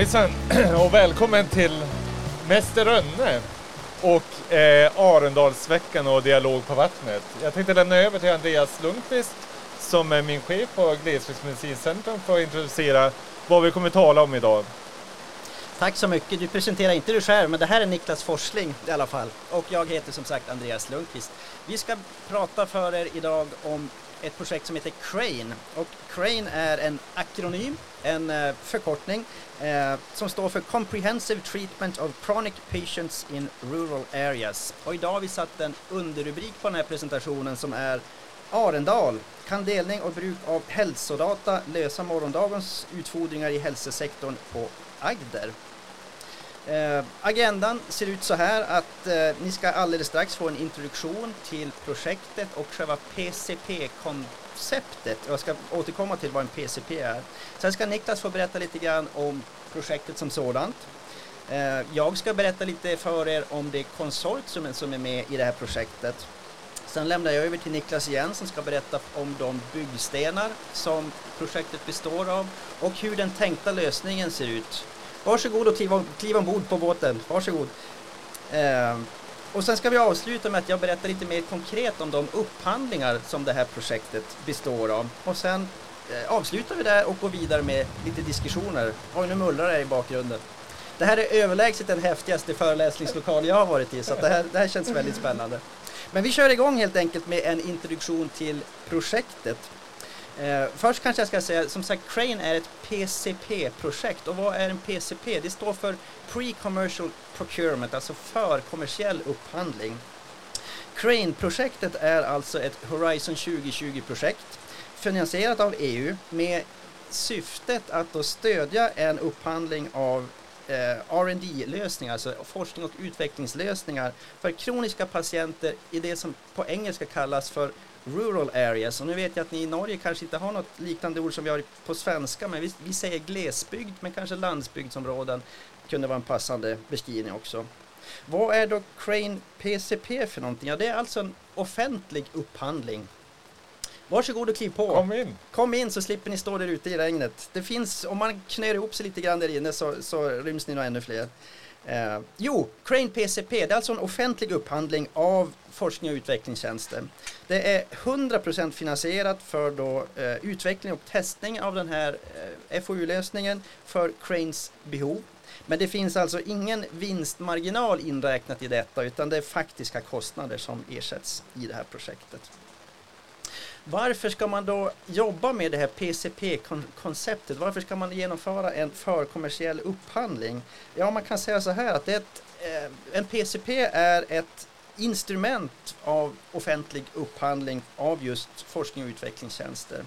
Hejsan och välkommen till Mäster Rönne och eh, Arendalsveckan och Dialog på vattnet. Jag tänkte lämna över till Andreas Lundqvist som är min chef på Glesbygdsmedicincentrum för att introducera vad vi kommer tala om idag. Tack så mycket. Du presenterar inte dig själv, men det här är Niklas Forsling i alla fall. Och jag heter som sagt Andreas Lundqvist. Vi ska prata för er idag om ett projekt som heter CRANE. Och CRANE är en akronym, en eh, förkortning, eh, som står för Comprehensive Treatment of Chronic Patients in Rural Areas. Och idag har vi satt en underrubrik på den här presentationen som är Arendal, kan delning och bruk av hälsodata lösa morgondagens utfordringar i hälsosektorn på Agder? Eh, agendan ser ut så här att eh, ni ska alldeles strax få en introduktion till projektet och själva PCP-konceptet. Jag ska återkomma till vad en PCP är. Sen ska Niklas få berätta lite grann om projektet som sådant. Eh, jag ska berätta lite för er om det konsortium som är med i det här projektet. Sen lämnar jag över till Niklas igen som ska berätta om de byggstenar som projektet består av och hur den tänkta lösningen ser ut. Varsågod och kliva, kliva ombord på båten. Varsågod. Eh, och sen ska vi avsluta med att jag berättar lite mer konkret om de upphandlingar som det här projektet består av. Och sen eh, avslutar vi där och går vidare med lite diskussioner. Oj, nu mullrar det i bakgrunden. Det här är överlägset den häftigaste föreläsningslokal jag har varit i, så det, här, det här känns väldigt spännande. Men vi kör igång helt enkelt med en introduktion till projektet. Eh, först kanske jag ska säga, som sagt, Crane är ett PCP-projekt. Och vad är en PCP? Det står för Pre-Commercial Procurement, alltså för kommersiell upphandling. Crane-projektet är alltså ett Horizon 2020-projekt finansierat av EU med syftet att då stödja en upphandling av eh, R&D lösningar alltså forskning och utvecklingslösningar för kroniska patienter i det som på engelska kallas för rural areas. Och nu vet jag att ni i Norge kanske inte har något liknande ord som vi har på svenska, men vi, vi säger glesbygd, men kanske landsbygdsområden kunde vara en passande beskrivning också. Vad är då Crane PCP för någonting? Ja, det är alltså en offentlig upphandling. Varsågod och kliv på. Kom in. Kom in så slipper ni stå där ute i regnet. Det finns, om man knör ihop sig lite grann där inne så, så ryms ni nog ännu fler. Eh, jo, Crane PCP, det är alltså en offentlig upphandling av forskning och utvecklingstjänster. Det är 100% finansierat för då, eh, utveckling och testning av den här eh, FoU-lösningen för Cranes behov. Men det finns alltså ingen vinstmarginal inräknat i detta utan det är faktiska kostnader som ersätts i det här projektet. Varför ska man då jobba med det här PCP-konceptet? Varför ska man genomföra en förkommersiell upphandling? Ja, man kan säga så här att ett, eh, en PCP är ett instrument av offentlig upphandling av just forskning och utvecklingstjänster.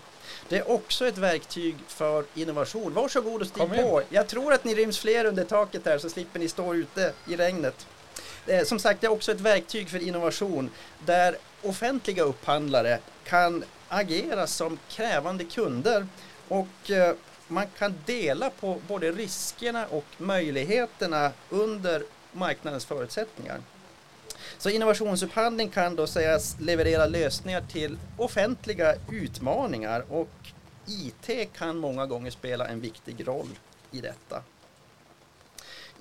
Det är också ett verktyg för innovation. Varsågod och stig på. Jag tror att ni ryms fler under taket här så slipper ni stå ute i regnet. Eh, som sagt, det är också ett verktyg för innovation där offentliga upphandlare kan agera som krävande kunder och eh, man kan dela på både riskerna och möjligheterna under marknadens förutsättningar. Så innovationsupphandling kan då sägas leverera lösningar till offentliga utmaningar och IT kan många gånger spela en viktig roll i detta.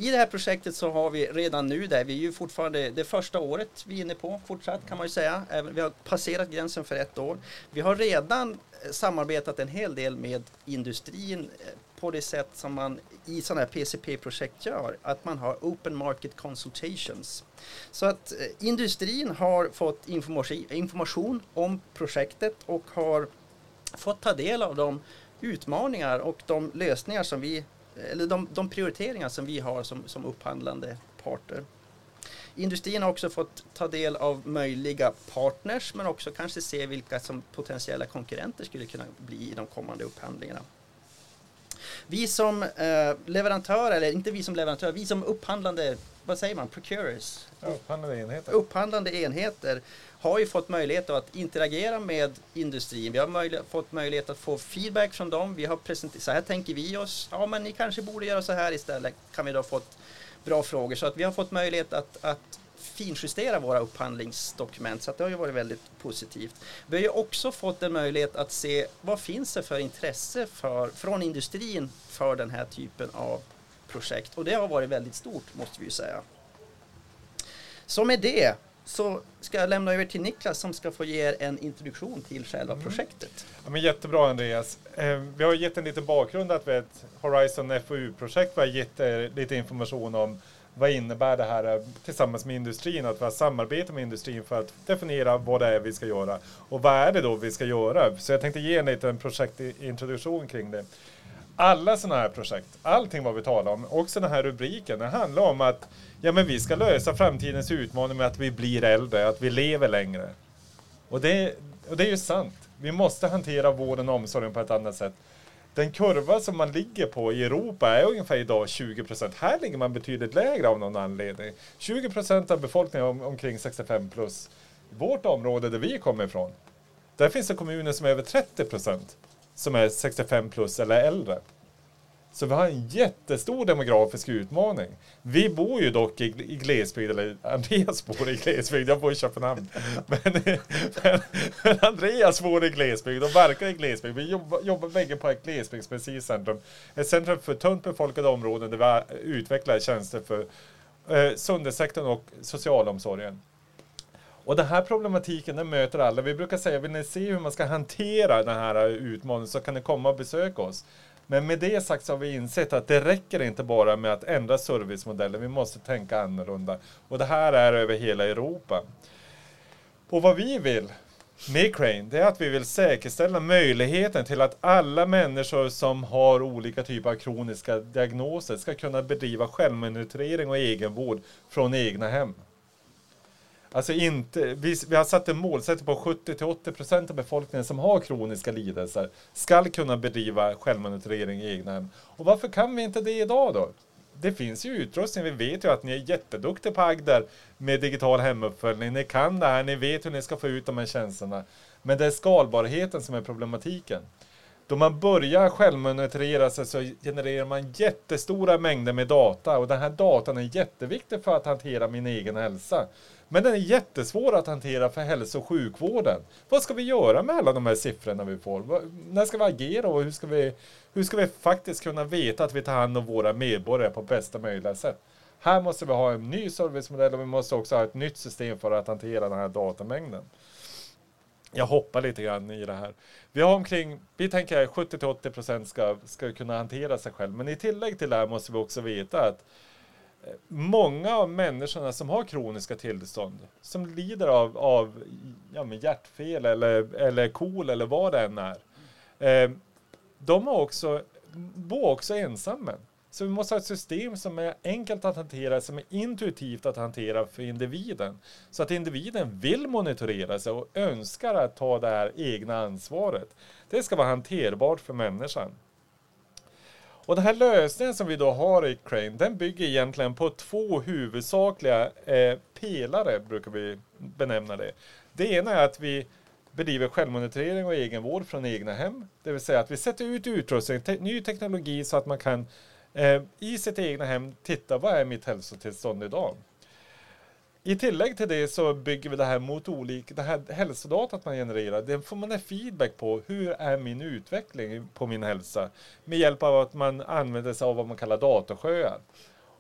I det här projektet så har vi redan nu, där vi är ju fortfarande det första året vi är inne på fortsatt kan man ju säga. Vi har passerat gränsen för ett år. Vi har redan eh, samarbetat en hel del med industrin eh, på det sätt som man i sådana här PCP-projekt gör, att man har Open Market Consultations. Så att eh, industrin har fått information om projektet och har fått ta del av de utmaningar och de lösningar som vi eller de, de prioriteringar som vi har som, som upphandlande parter. Industrin har också fått ta del av möjliga partners men också kanske se vilka som potentiella konkurrenter skulle kunna bli i de kommande upphandlingarna. Vi som eh, leverantör, eller inte vi som leverantör, vi som upphandlande, vad säger man, procurers? upphandlande enheter. Upphandlande enheter har ju fått möjlighet att interagera med industrin. Vi har möjlighet, fått möjlighet att få feedback från dem. Vi har presenterat, så här tänker vi oss. Ja, men ni kanske borde göra så här istället. Kan vi då fått bra frågor. Så att vi har fått möjlighet att, att finjustera våra upphandlingsdokument. Så det har ju varit väldigt positivt. Vi har ju också fått en möjlighet att se vad finns det för intresse för, från industrin för den här typen av projekt och det har varit väldigt stort måste vi ju säga. Så med det så ska jag lämna över till Niklas som ska få ge er en introduktion till själva mm. projektet. Ja, men jättebra Andreas. Eh, vi har gett en liten bakgrund att vi är ett Horizon FoU-projekt. Vi har gett er lite information om vad innebär det här eh, tillsammans med industrin, att vi har samarbete med industrin för att definiera vad det är vi ska göra. Och vad är det då vi ska göra? Så jag tänkte ge en liten projektintroduktion kring det. Alla sådana här projekt, allting vad vi talar om, också den här rubriken, det handlar om att ja, men vi ska lösa framtidens utmaning med att vi blir äldre, att vi lever längre. Och det, och det är ju sant. Vi måste hantera vården och omsorgen på ett annat sätt. Den kurva som man ligger på i Europa är ungefär idag 20 procent. Här ligger man betydligt lägre av någon anledning. 20 procent av befolkningen om, omkring 65 plus. Vårt område där vi kommer ifrån, där finns det kommuner som är över 30 procent som är 65 plus eller äldre. Så vi har en jättestor demografisk utmaning. Vi bor ju dock i, i glesbygd, eller Andreas bor i glesbygd, jag bor i Köpenhamn. Men, men, men Andreas bor i glesbygd och verkar i glesbygd. Vi jobbar, jobbar bägge på ett glesbygdsmedicinskt centrum. Ett centrum för tunt befolkade områden där vi utvecklar tjänster för eh, och socialomsorgen. Och den här problematiken den möter alla. Vi brukar säga, vill ni se hur man ska hantera den här utmaningen så kan ni komma och besöka oss. Men med det sagt så har vi insett att det räcker inte bara med att ändra servicemodellen, vi måste tänka annorlunda. Och det här är över hela Europa. Och vad vi vill med Crane, det är att vi vill säkerställa möjligheten till att alla människor som har olika typer av kroniska diagnoser ska kunna bedriva självmonitorering och egenvård från egna hem. Alltså inte, vi, vi har satt en målsättning på 70-80% av befolkningen som har kroniska lidelser ska kunna bedriva självmonitorering i egna hem. Och varför kan vi inte det idag då? Det finns ju utrustning, vi vet ju att ni är jätteduktiga på Agder med digital hemuppföljning. Ni kan det här, ni vet hur ni ska få ut de här tjänsterna. Men det är skalbarheten som är problematiken. Då man börjar självmonitorera sig så genererar man jättestora mängder med data och den här datan är jätteviktig för att hantera min egen hälsa. Men den är jättesvår att hantera för hälso och sjukvården. Vad ska vi göra med alla de här siffrorna vi får? När ska vi agera och hur ska vi, hur ska vi faktiskt kunna veta att vi tar hand om våra medborgare på bästa möjliga sätt? Här måste vi ha en ny servicemodell och vi måste också ha ett nytt system för att hantera den här datamängden. Jag hoppar lite grann i det här. Vi har omkring, vi tänker 70-80% ska, ska kunna hantera sig själv. Men i tillägg till det här måste vi också veta att eh, många av människorna som har kroniska tillstånd, som lider av, av ja, men hjärtfel eller, eller KOL eller vad det än är, eh, de har också, bor också ensamma. Så vi måste ha ett system som är enkelt att hantera, som är intuitivt att hantera för individen. Så att individen vill monitorera sig och önskar att ta det här egna ansvaret. Det ska vara hanterbart för människan. Och den här lösningen som vi då har i Crane, den bygger egentligen på två huvudsakliga eh, pelare, brukar vi benämna det. Det ena är att vi bedriver självmonitorering och egenvård från egna hem. Det vill säga att vi sätter ut utrustning, te ny teknologi så att man kan eh, i sitt egna hem titta, vad är mitt hälsotillstånd idag? I tillägg till det så bygger vi det här mot olika, det här hälsodatat man genererar, det får man en feedback på. Hur är min utveckling på min hälsa? Med hjälp av att man använder sig av vad man kallar datasjöar.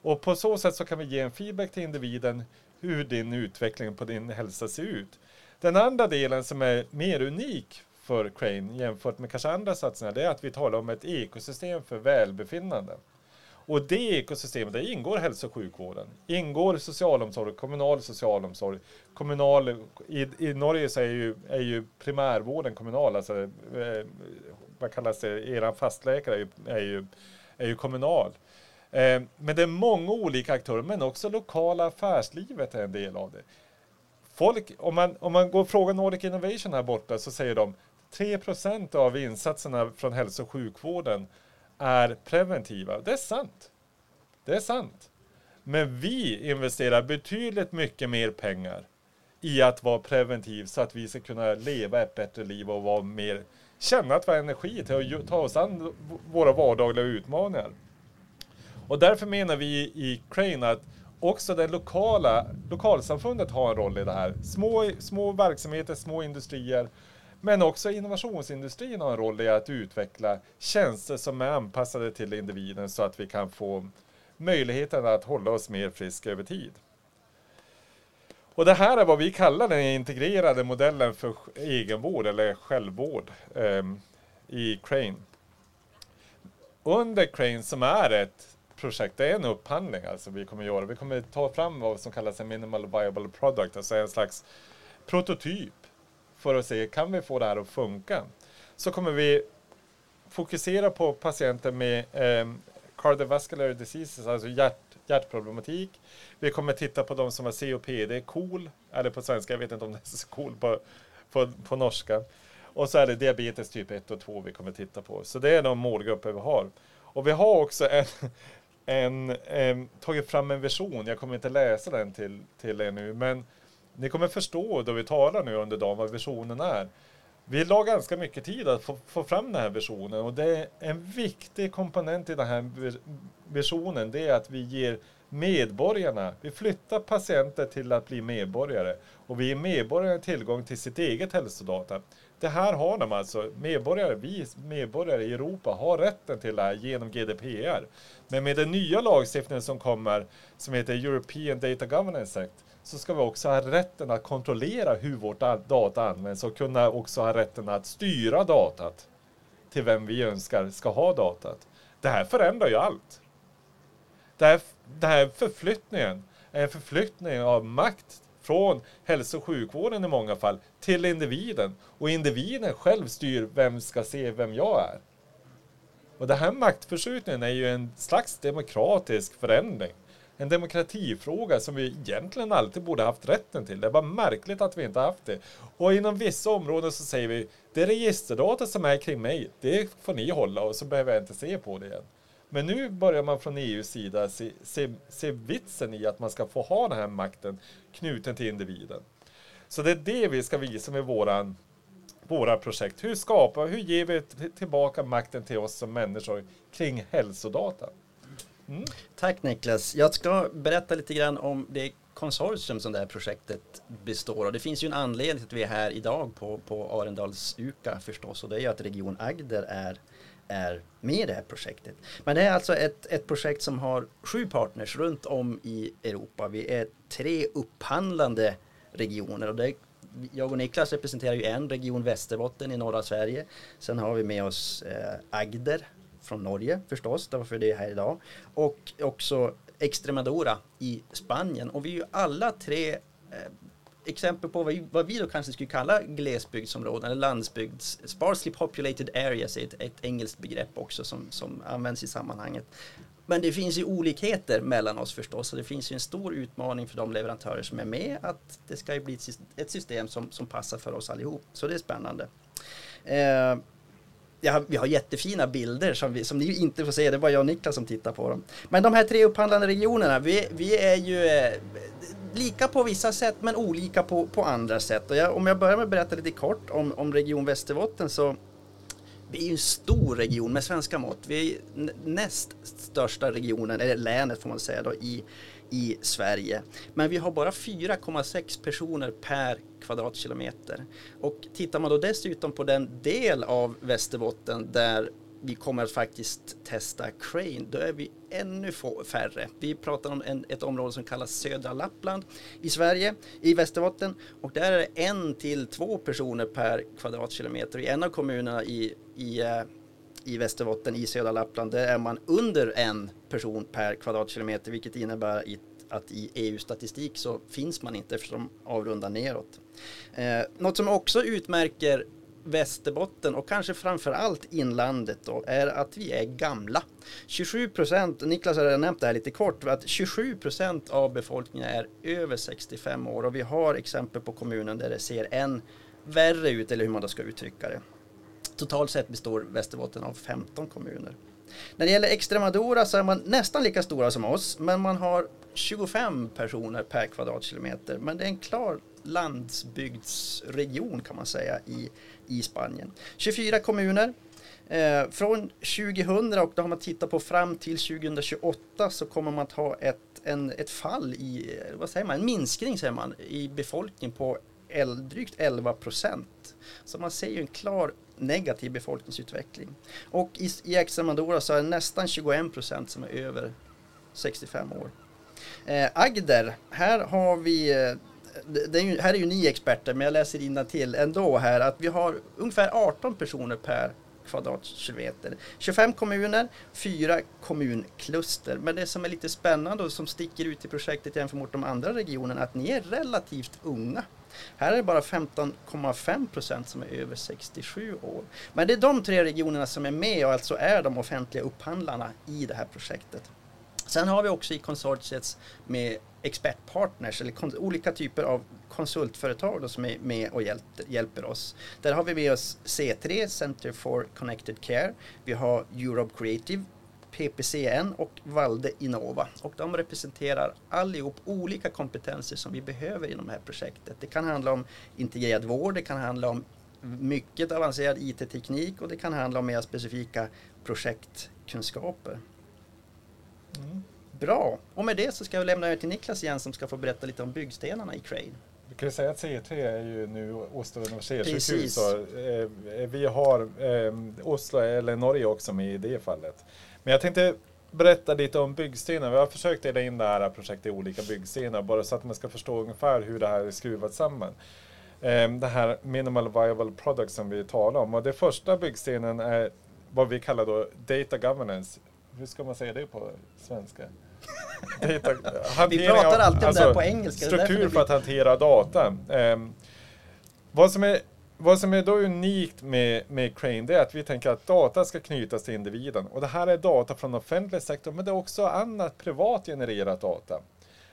Och på så sätt så kan vi ge en feedback till individen hur din utveckling på din hälsa ser ut. Den andra delen som är mer unik för Crane jämfört med kanske andra satsningar, det är att vi talar om ett ekosystem för välbefinnande. Och det ekosystemet, där ingår hälso och sjukvården, ingår socialomsorg, kommunal socialomsorg, kommunal, i, i Norge så är ju, är ju primärvården kommunal, alltså eh, vad kallas det, eran fastläkare är ju, är ju, är ju kommunal. Eh, men det är många olika aktörer, men också lokala affärslivet är en del av det. Folk, om man, om man går och frågar Nordic Innovation här borta så säger de 3% av insatserna från hälso och sjukvården är preventiva. Det är sant. Det är sant. Men vi investerar betydligt mycket mer pengar i att vara preventiv så att vi ska kunna leva ett bättre liv och vara mer, känna att vi har energi till att ta oss an våra vardagliga utmaningar. Och därför menar vi i Crane att också det lokala lokalsamfundet har en roll i det här. Små, små verksamheter, små industrier men också innovationsindustrin har en roll i att utveckla tjänster som är anpassade till individen så att vi kan få möjligheten att hålla oss mer friska över tid. Och det här är vad vi kallar den integrerade modellen för egenvård eller självvård eh, i Crane. Under Crane som är ett projekt, det är en upphandling alltså vi kommer göra. Vi kommer ta fram vad som kallas en minimal viable product, alltså en slags prototyp för att se, kan vi få det här att funka? Så kommer vi fokusera på patienter med eh, cardiovascular diseases, alltså hjärt, hjärtproblematik. Vi kommer titta på de som har COPD, KOL, eller på svenska, jag vet inte om det är så KOL på, på, på norska. Och så är det diabetes typ 1 och 2 vi kommer titta på. Så det är de målgrupper vi har. Och vi har också en, en, en, tagit fram en vision, jag kommer inte läsa den till, till er nu, men ni kommer förstå då vi talar nu under dagen vad visionen är. Vi la ganska mycket tid att få, få, fram den här visionen och det är en viktig komponent i den här visionen. Det är att vi ger medborgarna, vi flyttar patienter till att bli medborgare och vi ger medborgarna tillgång till sitt eget hälsodata. Det här har de alltså, medborgare, vi medborgare i Europa har rätten till det här genom GDPR. Men med den nya lagstiftningen som kommer, som heter European Data Governance Act, så ska vi också ha rätten att kontrollera hur vårt data används och kunna också ha rätten att styra datat till vem vi önskar ska ha datat. Det här förändrar ju allt. Det här, det här förflyttningen är en förflyttning av makt från hälso och sjukvården i många fall till individen. Och individen själv styr vem ska se vem jag är. Och den här maktförskjutningen är ju en slags demokratisk förändring en demokratifråga som vi egentligen alltid borde haft rätten till. Det var märkligt att vi inte haft det. Och inom vissa områden så säger vi, det registerdata som är kring mig, det får ni hålla och så behöver jag inte se på det igen. Men nu börjar man från EUs sida se, se, se vitsen i att man ska få ha den här makten knuten till individen. Så det är det vi ska visa med våran, våra projekt. Hur skapar, hur ger vi tillbaka makten till oss som människor kring hälsodata? Mm. Tack Niklas. Jag ska berätta lite grann om det konsortium som det här projektet består av. Det finns ju en anledning till att vi är här idag på, på Arendals UKA förstås och det är ju att Region Agder är, är med i det här projektet. Men det är alltså ett, ett projekt som har sju partners runt om i Europa. Vi är tre upphandlande regioner och det jag och Niklas representerar ju en region Västerbotten i norra Sverige. Sen har vi med oss eh, Agder från Norge förstås, därför det är här idag. Och också Extremadura i Spanien. Och vi är ju alla tre eh, exempel på vad vi, vad vi, då kanske skulle kalla glesbygdsområden eller landsbygds, sparsely populated areas är ett, ett engelskt begrepp också som, som används i sammanhanget. Men det finns ju olikheter mellan oss förstås och det finns ju en stor utmaning för de leverantörer som är med att det ska ju bli ett system som, som passar för oss allihop. Så det är spännande. Eh, ja, vi har jättefina bilder som, vi, som ni inte får se, det är bara jag och Niklas som tittar på dem. Men de här tre upphandlande regionerna, vi, vi är ju eh, lika på vissa sätt men olika på, på andra sätt. Och jag, om jag börjar med att berätta lite kort om, om Region Västerbotten så vi är ju en stor region med svenska mått. Vi är näst största regionen, eller länet får man säga då, i, i Sverige. Men vi har bara 4,6 personer per kvadratkilometer. Och tittar man då dessutom på den del av Västerbotten där vi kommer att faktiskt testa Crane, då är vi ännu färre. Vi pratar om en, ett område som kallas södra Lappland i Sverige, i Västerbotten. Och där är det en till två personer per kvadratkilometer. I en av kommunerna i, i, eh, i Västerbotten, i södra Lappland, där är man under en person per kvadratkilometer, vilket innebär att i EU-statistik så finns man inte eftersom de avrundar neråt. Eh, något som också utmärker Västerbotten och kanske framförallt inlandet då är att vi är gamla. 27 procent, Niklas har redan nämnt det här lite kort, att 27 procent av befolkningen är över 65 år och vi har exempel på kommunen där det ser än värre ut eller hur man då ska uttrycka det. Totalt sett består Västerbotten av 15 kommuner. När det gäller Extremadura så är man nästan lika stora som oss men man har 25 personer per kvadratkilometer. Men det är en klar landsbygdsregion kan man säga i, i Spanien. 24 kommuner. Eh, från 2000 och då har man tittat på fram till 2028 så kommer man att ha ett, en, ett fall i, eh, vad säger man, en minskning säger man, i befolkningen på el, drygt 11 procent. Så man ser ju en klar negativ befolkningsutveckling. Och i, i Extremadura så är det nästan 21 procent som är över 65 år. Eh, Agder, här har vi eh, det är ju, här är ju ni experter, men jag läser till ändå här att vi har ungefär 18 personer per kvadratkilometer. 25 kommuner, 4 kommunkluster. Men det som är lite spännande och som sticker ut i projektet jämfört med de andra regionerna är att ni är relativt unga. Här är det bara 15,5 procent som är över 67 år. Men det är de tre regionerna som är med och alltså är de offentliga upphandlarna i det här projektet. Sen har vi också i konsortiet med expertpartners eller olika typer av konsultföretag då, som är med och hjälper, hjälper oss. Där har vi med oss C3, Center for Connected Care. Vi har Europe Creative, PPCN och Valde Innova. Och de representerar allihop olika kompetenser som vi behöver inom det här projektet. Det kan handla om integrerad vård, det kan handla om mycket avancerad IT-teknik och det kan handla om mer specifika projektkunskaper. Mm. Bra, och med det så ska jag lämna över till Niklas igen som ska få berätta lite om byggstenarna i Crane. Vi kan säga att C3 är ju nu Oslo universitetssjukhus. Eh, vi har eh, Oslo eller Norge också med i det fallet. Men jag tänkte berätta lite om byggstenar. Vi har försökt dela in det här projektet i olika byggstenar bara så att man ska förstå ungefär hur det här är skruvat samman. Eh, det här minimal viable product som vi talar om. Och det första byggstenen är vad vi kallar då data governance. Hur ska man säga det på svenska? vi pratar alltid om alltså, det här på engelska. Struktur för att hantera data. Um, vad, som är, vad som är då unikt med, med Crane det är att vi tänker att data ska knytas till individen. Och det här är data från offentlig sektor men det är också annat privat genererat data.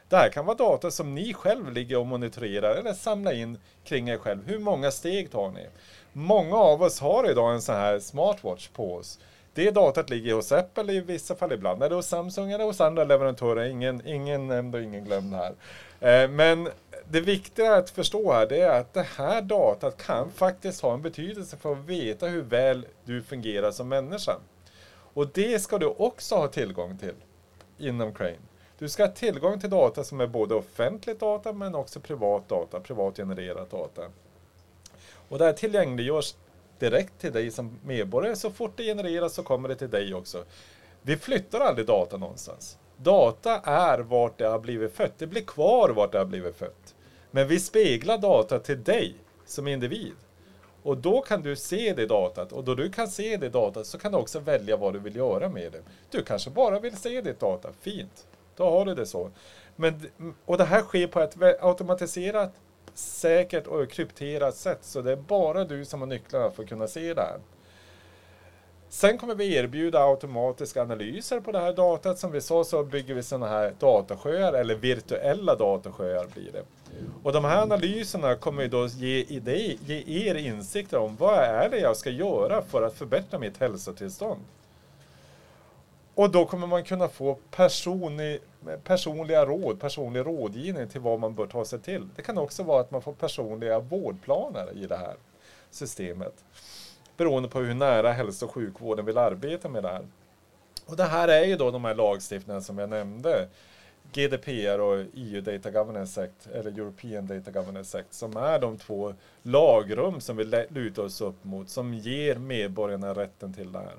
Det här kan vara data som ni själv ligger och monitorerar eller samlar in kring er själv. Hur många steg tar ni? Många av oss har idag en sån här smartwatch på oss det datat ligger hos Apple i vissa fall, ibland är det hos Samsung eller hos andra leverantörer. Ingen, ingen nämnd och ingen glömd här. Eh, men det viktiga att förstå här det är att det här datat kan faktiskt ha en betydelse för att veta hur väl du fungerar som människa. Och det ska du också ha tillgång till inom Crane. Du ska ha tillgång till data som är både offentligt data men också privat data, privat genererat data. Och det här tillgängliggörs direkt till dig som medborgare. Så fort det genereras så kommer det till dig också. Vi flyttar aldrig data någonstans. Data är vart det har blivit fött. Det blir kvar vart det har blivit fött. Men vi speglar data till dig som individ. Och då kan du se det datat och då du kan se det datat så kan du också välja vad du vill göra med det. Du kanske bara vill se ditt data, fint. Då har du det så. Men, och det här sker på ett automatiserat säkert och krypterat sätt. Så det är bara du som har nycklarna för att kunna se det här. Sen kommer vi erbjuda automatiska analyser på det här datat. Som vi sa så bygger vi sådana här datasjöar, eller virtuella datasjöar blir det. Och de här analyserna kommer då ge, idé, ge er insikter om vad är det jag ska göra för att förbättra mitt hälsotillstånd. Och då kommer man kunna få personlig, personliga råd, personlig rådgivning till vad man bör ta sig till. Det kan också vara att man får personliga vårdplaner i det här systemet. Beroende på hur nära hälso och sjukvården vill arbeta med det här. Och det här är ju då de här lagstiftningarna som jag nämnde. GDPR och EU Data Governance Act, eller European Data Governance Act, som är de två lagrum som vi lutar oss upp mot, som ger medborgarna rätten till det här.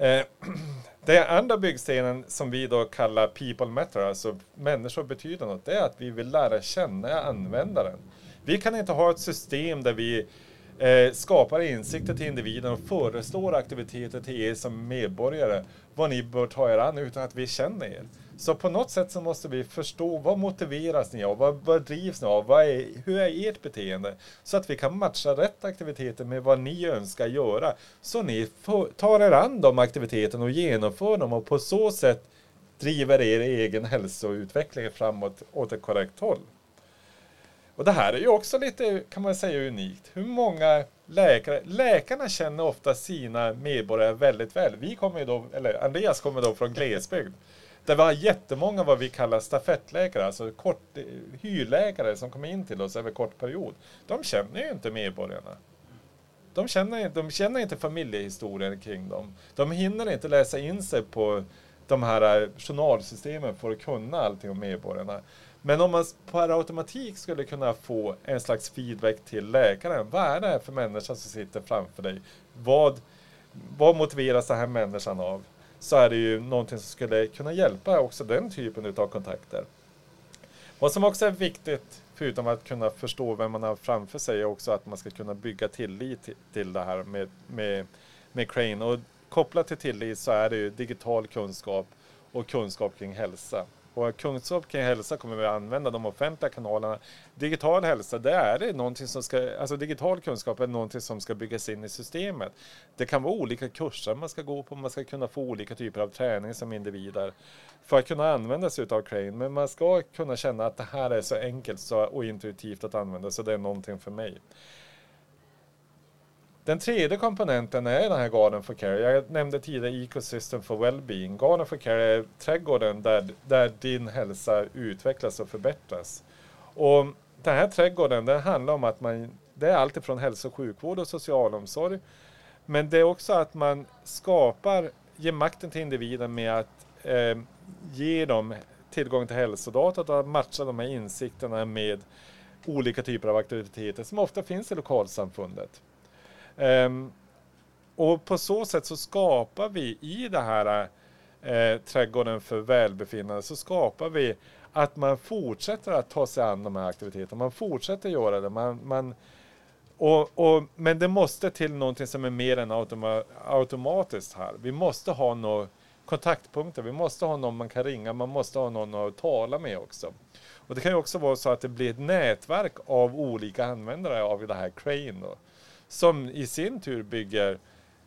Eh, den andra byggstenen som vi då kallar People Matter, alltså människor betyder något, det är att vi vill lära känna användaren. Vi kan inte ha ett system där vi eh, skapar insikter till individen och föreslår aktiviteter till er som medborgare, vad ni bör ta er an utan att vi känner er. Så på något sätt så måste vi förstå vad motiveras ni av? Vad, vad drivs ni av? Vad är, hur är ert beteende? Så att vi kan matcha rätt aktiviteter med vad ni önskar göra. Så ni tar er an de aktiviteterna och genomför dem och på så sätt driver er egen hälsoutveckling framåt åt ett korrekt håll. Och det här är ju också lite, kan man säga, unikt. Hur många läkare, läkarna känner ofta sina medborgare väldigt väl. Vi kommer då, eller Andreas kommer då från glesbygd. Där vi har jättemånga vad vi kallar stafettläkare, alltså kort, eh, hyrläkare som kommer in till oss över kort period. De känner ju inte medborgarna. De känner, de känner inte familjehistorien kring dem. De hinner inte läsa in sig på de här eh, journalsystemen för att kunna allting om medborgarna. Men om man per automatik skulle kunna få en slags feedback till läkaren. Vad är det här för människa som sitter framför dig? Vad, vad motiveras den här människan av? Så är det ju någonting som skulle kunna hjälpa också den typen av kontakter. Vad som också är viktigt, förutom att kunna förstå vem man har framför sig, är också att man ska kunna bygga tillit till det här med, med, med Crane. Och kopplat till tillit så är det ju digital kunskap och kunskap kring hälsa. Och kunskap kring hälsa kommer vi att använda de offentliga kanalerna. Digital hälsa, det är det någonting som ska, alltså digital kunskap är någonting som ska byggas in i systemet. Det kan vara olika kurser man ska gå på, man ska kunna få olika typer av träning som individer för att kunna använda sig av Crane. Men man ska kunna känna att det här är så enkelt och intuitivt att använda, så det är någonting för mig. Den tredje komponenten är den här Garden for Care. Jag nämnde tidigare Ecosystem for Wellbeing. Garden for Care är trädgården där, där din hälsa utvecklas och förbättras. Och den här trädgården den handlar om att man, det är alltifrån hälso och sjukvård och socialomsorg. Men det är också att man skapar, ger makten till individen med att eh, ge dem tillgång till hälsodata och matcha de här insikterna med olika typer av aktiviteter som ofta finns i lokalsamfundet. Um, och på så sätt så skapar vi i det här eh, trädgården för välbefinnande så skapar vi att man fortsätter att ta sig an de här aktiviteterna. Man fortsätter göra det. Man, man, och, och, men det måste till någonting som är mer än automa automatiskt här. Vi måste ha några kontaktpunkter. Vi måste ha någon man kan ringa. Man måste ha någon att tala med också. Och det kan ju också vara så att det blir ett nätverk av olika användare av det här Crane. Då som i sin tur bygger,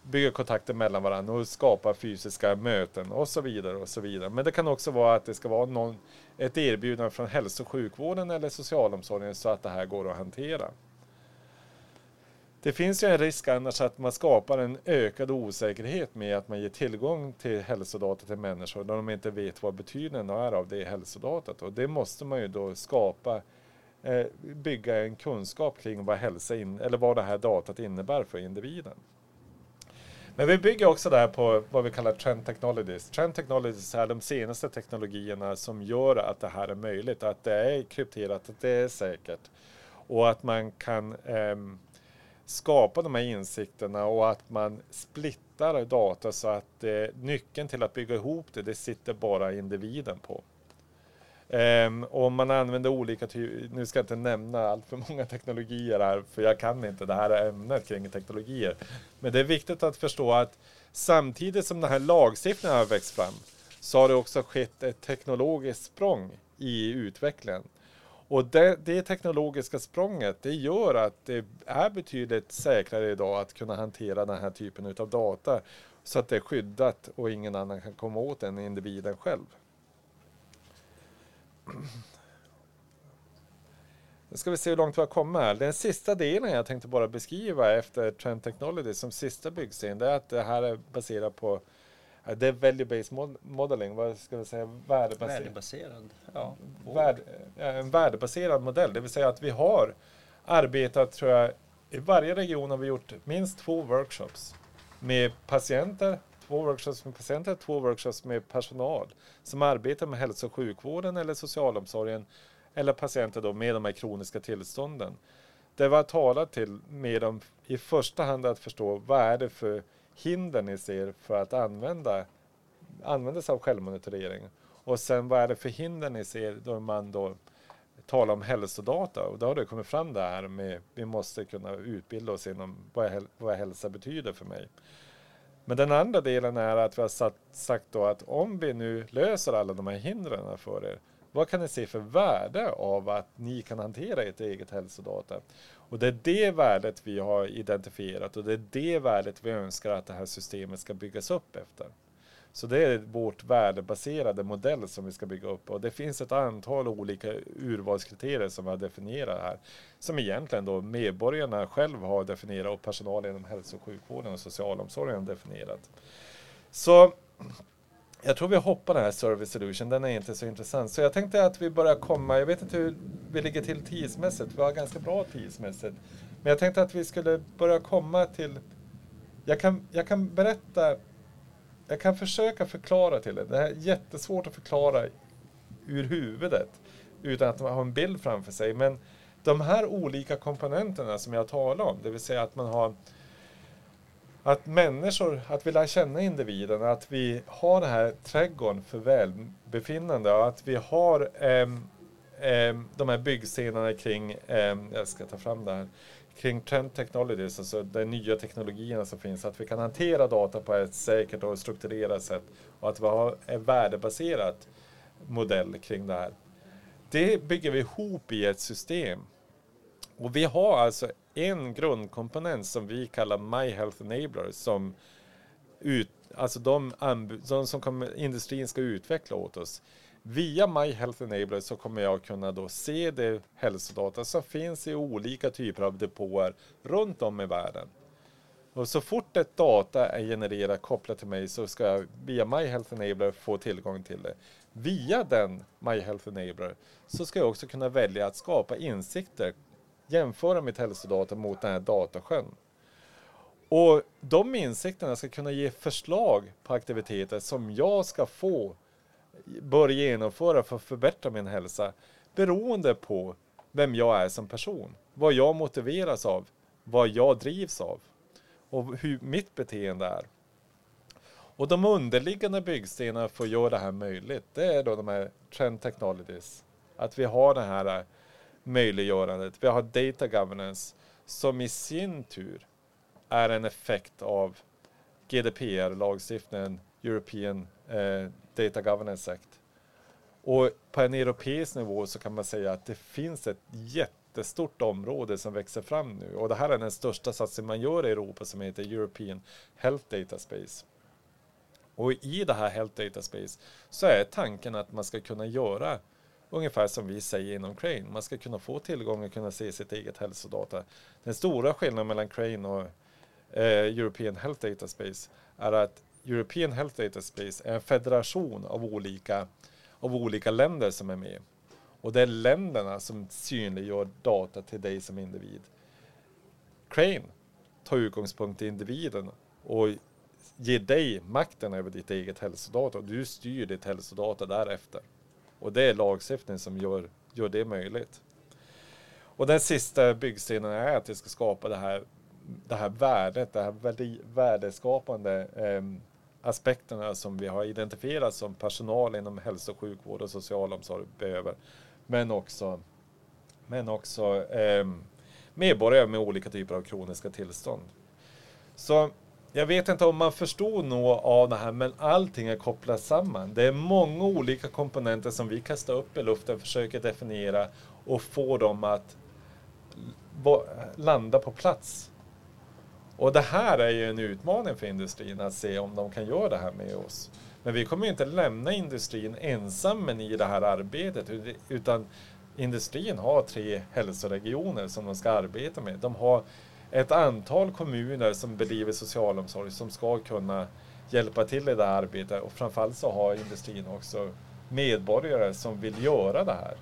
bygger kontakter mellan varandra och skapar fysiska möten och så vidare. och så vidare. Men det kan också vara att det ska vara någon, ett erbjudande från hälso och sjukvården eller socialomsorgen så att det här går att hantera. Det finns ju en risk annars att man skapar en ökad osäkerhet med att man ger tillgång till hälsodata till människor när de inte vet vad betydelsen är av det hälsodatat. Och det måste man ju då skapa Eh, bygga en kunskap kring vad hälsa in, eller vad det här datat innebär för individen. Men vi bygger också det här på vad vi kallar Trend Technologies. Trend Technologies är de senaste teknologierna som gör att det här är möjligt, att det är krypterat, att det är säkert och att man kan eh, skapa de här insikterna och att man splittar data så att eh, nyckeln till att bygga ihop det, det sitter bara individen på. Ehm, um, och man använder olika typer, nu ska jag inte nämna allt för många teknologier här, för jag kan inte det här ämnet kring teknologier. Men det är viktigt att förstå att samtidigt som den här lagstiftningen har växt fram, så har det också skett ett teknologiskt språng i utvecklingen. Och det, det teknologiska språnget, det gör att det är betydligt säkrare idag att kunna hantera den här typen av data, så att det är skyddat och ingen annan kan komma åt den individen själv. Nu ska vi se hur långt vi har kommit här. Den sista delen jag tänkte bara beskriva efter Trend Technology som sista byggsten, det är att det här är baserat på det är value-based modeling, vad ska vi säga? Värdebaserad. Värdebaserad. Ja. Värd, en värdebaserad modell, det vill säga att vi har arbetat, tror jag, i varje region har vi gjort minst två workshops med patienter två workshops med patienter, två workshops med personal som arbetar med hälso och sjukvården eller socialomsorgen eller patienter då med de här kroniska tillstånden. Det vi har talat till med dem i första hand att förstå vad är det för hinder ni ser för att använda, använda sig av självmonitorering. Och sen vad är det för hinder ni ser då man då talar om hälsodata och då har det kommit fram det här med vi måste kunna utbilda oss inom vad, vad hälsa betyder för mig. Men den andra delen är att vi har satt, sagt då att om vi nu löser alla de här hindren för er, vad kan ni se för värde av att ni kan hantera ert eget hälsodata? Och det är det värdet vi har identifierat och det är det värdet vi önskar att det här systemet ska byggas upp efter. Så det är vårt värdebaserade modell som vi ska bygga upp och det finns ett antal olika urvalskriterier som vi har definierat här. Som egentligen då medborgarna själva har definierat och personal inom hälso och sjukvården och socialomsorgen har definierat. Så jag tror vi hoppar den här Service Solution, den är inte så intressant. Så jag tänkte att vi börjar komma, jag vet inte hur vi ligger till tidsmässigt, vi har ganska bra tidsmässigt. Men jag tänkte att vi skulle börja komma till, jag kan, jag kan berätta jag kan försöka förklara till er. Det är jättesvårt att förklara ur huvudet utan att man har en bild framför sig. Men de här olika komponenterna som jag talar om, det vill säga att man har att människor, att vi lär känna individen, att vi har den här trädgården för välbefinnande och att vi har eh, eh, de här byggstenarna kring, eh, jag ska ta fram det här, kring trend technologies, alltså de nya teknologierna som finns, att vi kan hantera data på ett säkert och strukturerat sätt och att vi har en värdebaserad modell kring det här. Det bygger vi ihop i ett system. Och vi har alltså en grundkomponent som vi kallar My Health Enabler som ut, alltså de, de som kommer, industrin ska utveckla åt oss. Via My Health Enabler så kommer jag kunna då se det hälsodata som finns i olika typer av depåer runt om i världen. Och så fort ett data är genererat kopplat till mig så ska jag via My Health Enabler få tillgång till det. Via den My Health Enabler så ska jag också kunna välja att skapa insikter, jämföra mitt hälsodata mot den här datasjön. Och de insikterna ska kunna ge förslag på aktiviteter som jag ska få bör genomföra för att förbättra min hälsa beroende på vem jag är som person, vad jag motiveras av, vad jag drivs av och hur mitt beteende är. Och de underliggande byggstenarna för att göra det här möjligt, det är då de här trend technologies. Att vi har det här eh, möjliggörandet. Vi har data governance som i sin tur är en effekt av GDPR-lagstiftningen, European eh, Data Governance Act. Och på en europeisk nivå så kan man säga att det finns ett jättestort område som växer fram nu. Och det här är den största satsningen man gör i Europa som heter European Health Data Space. Och i det här Health Data Space så är tanken att man ska kunna göra ungefär som vi säger inom Crane. Man ska kunna få tillgång och kunna se sitt eget hälsodata. Den stora skillnaden mellan Crane och eh, European Health Data Space är att European Health Data Space är en federation av olika, av olika länder som är med. Och det är länderna som synliggör data till dig som individ. Crane tar utgångspunkt i individen och ger dig makten över ditt eget hälsodata och du styr ditt hälsodata därefter. Och det är lagstiftning som gör, gör det möjligt. Och den sista byggstenen är att vi ska skapa det här, det här värdet, det här värdeskapande eh, aspekterna som vi har identifierat som personal inom hälso och sjukvård och socialomsorg behöver. Men också, men också eh, medborgare med olika typer av kroniska tillstånd. Så jag vet inte om man förstod något av det här, men allting är kopplat samman. Det är många olika komponenter som vi kastar upp i luften, försöker definiera och få dem att landa på plats. Och det här är ju en utmaning för industrin att se om de kan göra det här med oss. Men vi kommer inte lämna industrin ensam i det här arbetet, utan industrin har tre hälsoregioner som de ska arbeta med. De har ett antal kommuner som bedriver socialomsorg som ska kunna hjälpa till i det här arbetet och framförallt så har industrin också medborgare som vill göra det här.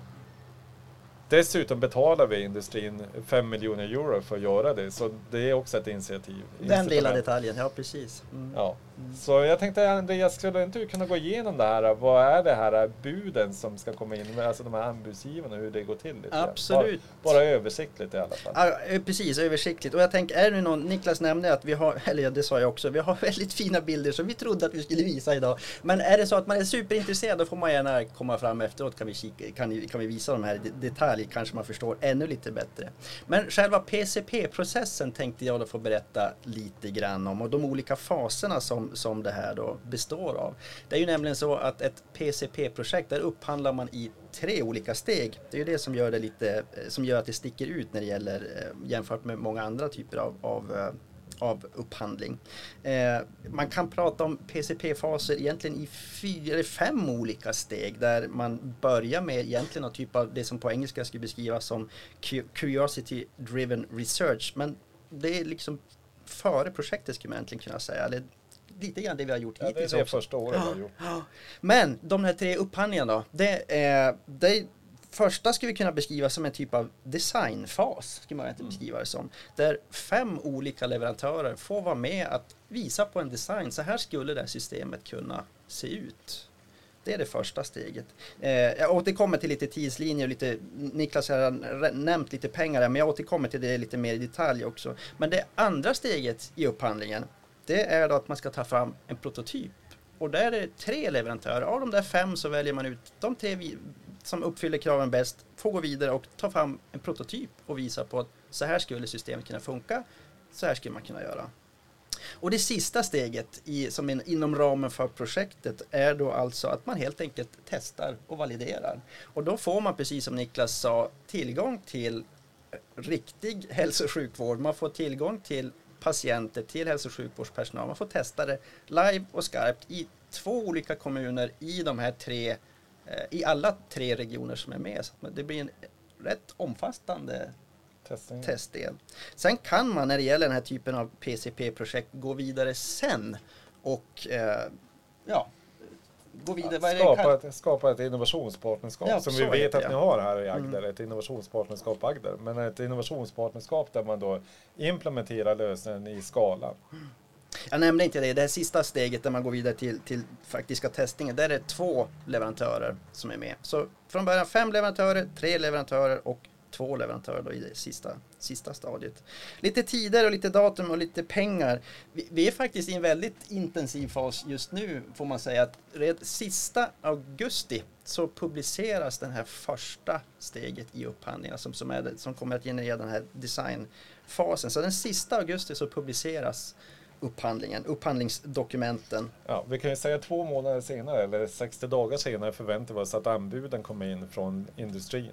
Dessutom betalar vi industrin 5 miljoner euro för att göra det, så det är också ett initiativ. Den lilla detaljen, ja precis. Mm. Ja. Mm. Så jag tänkte Andreas, skulle inte du kunna gå igenom det här? Vad är det här buden som ska komma in, alltså de här anbudsgivarna, hur det går till? Absolut. Bara, bara, översiktligt i alla fall. Ja, precis, översiktligt. Och jag tänker, är det någon, Niklas nämnde att vi har, eller det sa jag också, vi har väldigt fina bilder som vi trodde att vi skulle visa idag. Men är det så att man är superintresserad, då får man gärna komma fram efteråt, kan vi, kika, kan, kan vi visa de här detaljerna kanske man förstår ännu lite bättre. Men själva PCP-processen tänkte jag då få berätta lite grann om och de olika faserna som, som det här då består av. Det är ju nämligen så att ett PCP-projekt, där upphandlar man i tre olika steg. Det är ju det som gör, det lite, som gör att det sticker ut när det gäller eh, jämfört med många andra typer av, av eh, av upphandling. Eh, man kan prata om PCP-faser egentligen i fyra eller fem olika steg där man börjar med egentligen någon typ av det som på engelska skulle beskrivas som curiosity driven research. Men det är liksom före projektet skulle man egentligen kunna säga. Eller lite grann det vi har gjort ja, hittills det är det första året ja, har gjort. Men de här tre upphandlingarna då. Det är, det första skulle vi kunna beskriva som en typ av designfas, skulle man inte mm. beskriva det som. Där fem olika leverantörer får vara med att visa på en design. Så här skulle det här systemet kunna se ut. Det är det första steget. Eh, jag återkommer till lite tidslinjer, lite, Niklas har nämnt lite pengar men jag återkommer till det lite mer i detalj också. Men det andra steget i upphandlingen, det är då att man ska ta fram en prototyp. Och där är det tre leverantörer. Av de där fem så väljer man ut de tre som uppfyller kraven bäst, får gå vidare och ta fram en prototyp och visa på att så här skulle systemet kunna funka, så här skulle man kunna göra. Och det sista steget i, som in, inom ramen för projektet är då alltså att man helt enkelt testar och validerar. Och då får man precis som Niklas sa tillgång till riktig hälso och sjukvård. Man får tillgång till patienter, till hälso och sjukvårdspersonal. Man får testa det live och skarpt i två olika kommuner i de här tre, i alla tre regioner som är med. Så det blir en rätt omfattande Testing. testdel. Sen kan man när det gäller den här typen av PCP-projekt gå vidare sen och eh, ja, gå vidare. det skapa, ett, skapa ett innovationspartnerskap Ja, som vi vet att det. ni har här i Agder. Mm. Ett innovationspartnerskap Agder. Men ett innovationspartnerskap där man då implementerar lösningen i skala. Jag nämnde inte det, det här sista steget där man går vidare till, till faktiska testningen, där är det två leverantörer som är med. Så från början fem leverantörer, tre leverantörer och två leverantörer då i det sista, sista stadiet. Lite tider och lite datum och lite pengar. Vi, vi är faktiskt i en väldigt intensiv fas just nu får man säga att redan sista augusti så publiceras den här första steget i upphandlingen som, som, är, som kommer att generera den här designfasen. Så den sista augusti så publiceras upphandlingen, upphandlingsdokumenten. Ja, vi kan ju säga två månader senare eller 60 dagar senare förväntar vi oss att anbuden kommer in från industrin.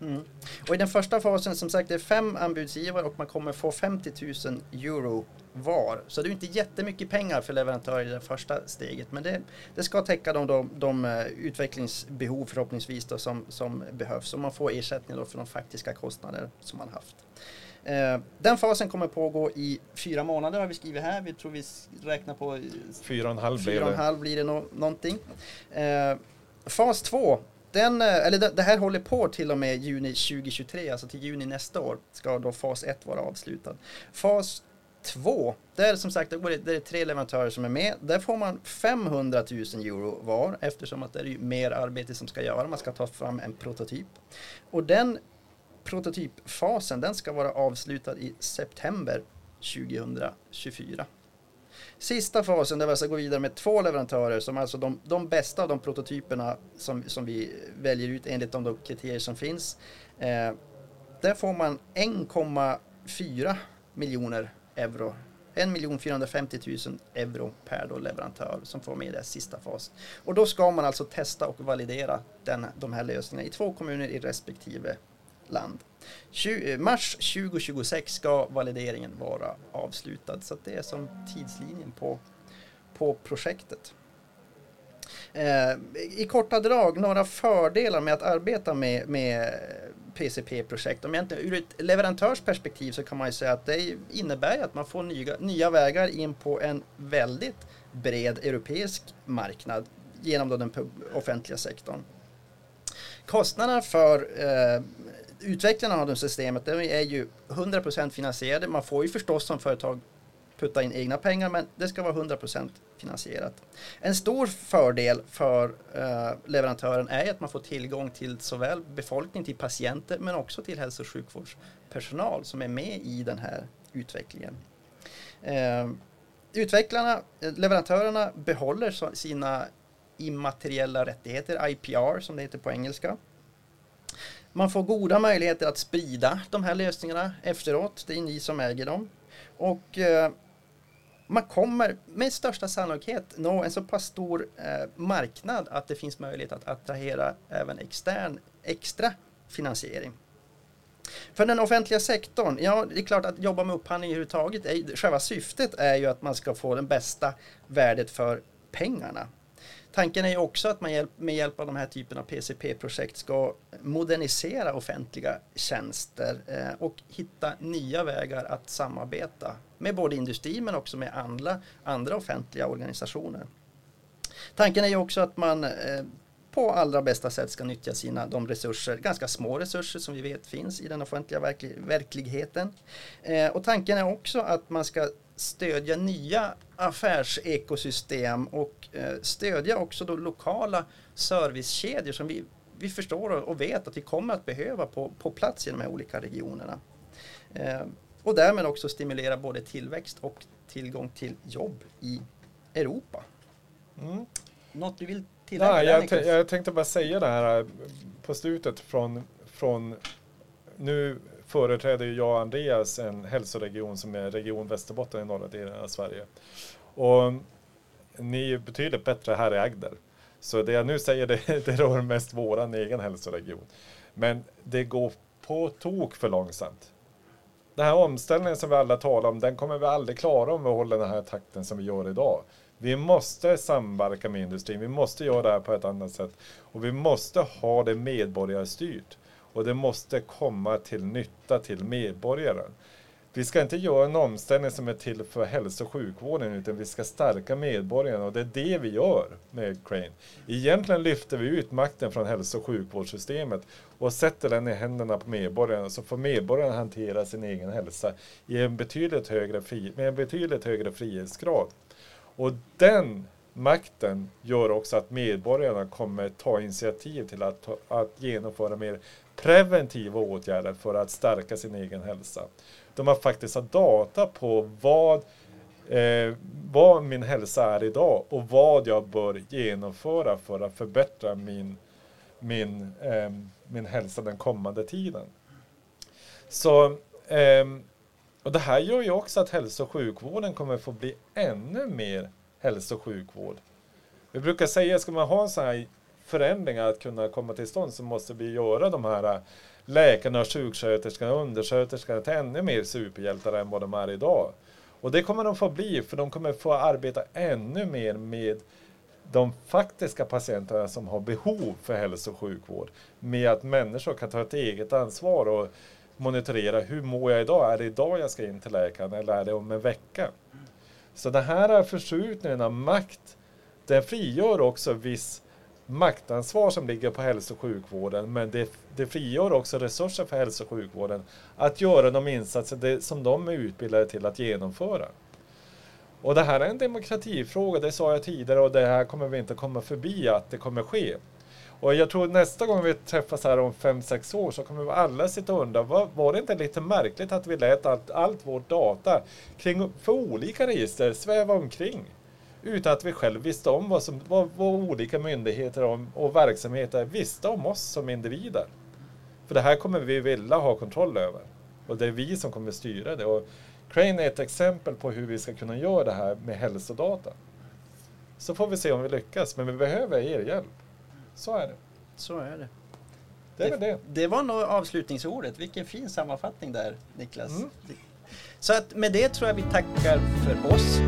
Mm. Och i den första fasen, som sagt, det är fem anbudsgivare och man kommer få 50 000 euro var. Så det är inte jättemycket pengar för leverantörer i det första steget, men det, det ska täcka de, de, de eh, utvecklingsbehov förhoppningsvis då, som, som behövs och man får ersättning då för de faktiska kostnader som man haft. Eh, den fasen kommer pågå i fyra månader har vi skrivit här. Vi tror vi räknar på Fyra och en halv Fyra och en halv blir det nå någonting. Eh, fas 2, den, eh, eller det, här håller på till och med juni 2023, alltså till juni nästa år ska då fas 1 vara avslutad. Fas 2, där som sagt det är tre leverantörer som är med. Där får man 500 000 euro var eftersom att det är mer arbete som ska göras. Man ska ta fram en prototyp. Och den prototypfasen den ska vara avslutad i september 2024. Sista fasen där vi alltså går vidare med två leverantörer som alltså de, de bästa av de prototyperna som, som vi väljer ut enligt de kriterier som finns. Eh, där får man 1,4 miljoner euro. 1 450 000 euro per då leverantör som får med i den sista fasen. Och då ska man alltså testa och validera den, de här lösningarna i två kommuner i respektive land. 20, eh, mars 2026 ska valideringen vara avslutad så att det är som tidslinjen på, på projektet. Eh, I korta drag några fördelar med att arbeta med, med PCP-projekt. Om egentligen, ur ett leverantörsperspektiv så kan man ju säga att det innebär att man får nya, nya vägar in på en väldigt bred europeisk marknad genom då den offentliga sektorn. Kostnaderna för eh, utvecklarna av det systemet de är ju 100% finansierade. Man får ju förstås som företag putta in egna pengar men det ska vara 100% finansierat. En stor fördel för eh, leverantören är att man får tillgång till såväl befolkning, till patienter men också till hälso och sjukvårdspersonal som är med i den här utvecklingen. Eh, utvecklarna, eh, leverantörerna behåller sina immateriella rättigheter, IPR som det heter på engelska. Man får goda möjligheter att sprida de här lösningarna efteråt. Det är ni som äger dem. Och eh, man kommer med största sannolikhet nå en så pass stor eh, marknad att det finns möjlighet att attrahera även extern extra finansiering. För den offentliga sektorn, ja det är klart att jobba med upphandling överhuvudtaget, är, själva syftet är ju att man ska få det bästa värdet för pengarna. Tanken är ju också att man med hjälp av de här typen av PCP-projekt ska modernisera offentliga tjänster eh, och hitta nya vägar att samarbeta med både industri men också med andra, andra offentliga organisationer. Tanken är ju också att man eh, på allra bästa sätt ska nyttja sina de resurser, ganska små resurser som vi vet finns i den offentliga verkligheten. Eh, och tanken är också att man ska stödja nya affärsekosystem och eh, stödja också då lokala servicekedjor som vi, vi förstår och vet att vi kommer att behöva på, på plats i de här olika regionerna. Eh, och därmed också stimulera både tillväxt och tillgång till jobb i Europa. Mm. Något du vill tillägga? Nej, jag, jag tänkte bara säga det här eh, på slutet från, från nu företräder ju jag och Andreas en hälsoregion som är Region Västerbotten i norra delen av Sverige. Och ni är betydligt bättre här i Agder. Så det jag nu säger det, det rör mest våran egen hälsoregion. Men det går på tok för långsamt. Den här omställningen som vi alla talar om, den kommer vi aldrig klara om vi håller den här takten som vi gör idag. Vi måste samverka med industrin, vi måste göra det här på ett annat sätt. Och vi måste ha det medborgarstyrt. Och det måste komma till nytta till medborgaren. Vi ska inte göra en omställning som är till för hälso och sjukvården utan vi ska stärka medborgarna och det är det vi gör med Crane. Egentligen lyfter vi ut makten från hälso och sjukvårdssystemet och sätter den i händerna på medborgarna så får medborgarna hantera sin egen hälsa i en betydligt högre fri, med en betydligt högre frihetsgrad. Och den makten gör också att medborgarna kommer ta initiativ till att, att genomföra mer preventiva åtgärder för att stärka sin egen hälsa. De har faktiskt har data på vad, eh, vad min hälsa är idag och vad jag bör genomföra för att förbättra min, min, eh, min hälsa den kommande tiden. Så, eh, och det här gör ju också att hälso och sjukvården kommer få bli ännu mer hälso och sjukvård. Vi brukar säga, ska man ha en sån här förändringar att kunna komma till stånd så måste vi göra de här läkarna, sjuksköterskorna undersköterskorna till ännu mer superhjältar än vad de är idag. Och det kommer de få bli för de kommer få arbeta ännu mer med de faktiska patienterna som har behov för hälso och sjukvård. Med att människor kan ta ett eget ansvar och monitorera hur mår jag idag? Är det idag jag ska in till läkaren eller är det om en vecka? Så den här förskjutningen av makt, den frigör också viss maktansvar som ligger på hälso och sjukvården, men det, det frigör också resurser för hälso och sjukvården att göra de insatser det, som de är utbildade till att genomföra. Och det här är en demokratifråga, det sa jag tidigare och det här kommer vi inte komma förbi att det kommer ske. Och jag tror nästa gång vi träffas här om fem sex år så kommer vi alla sitta och undra, var, var det inte lite märkligt att vi lät allt, allt vårt data kring, för olika register sväva omkring? Utan att vi själv visste om vad, som, vad, vad olika myndigheter och verksamheter visste om oss som individer. För det här kommer vi vilja ha kontroll över. Och det är vi som kommer styra det. Och Crane är ett exempel på hur vi ska kunna göra det här med hälsodata. Så får vi se om vi lyckas, men vi behöver er hjälp. Så är det. Så är det. Det är väl det. Det var nog avslutningsordet. Vilken fin sammanfattning där Niklas. Mm. Så att med det tror jag vi tackar för oss.